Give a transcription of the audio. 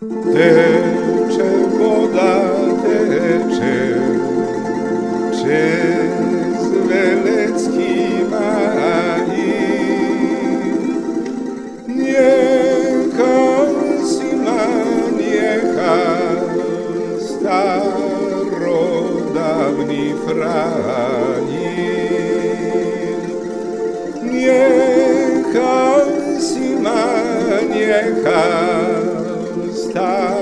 Tecze woda, tecze, przez Welecki mai. Niechaj sima, niechaj starodawni frail. Niechaj sima, niechaj starodawni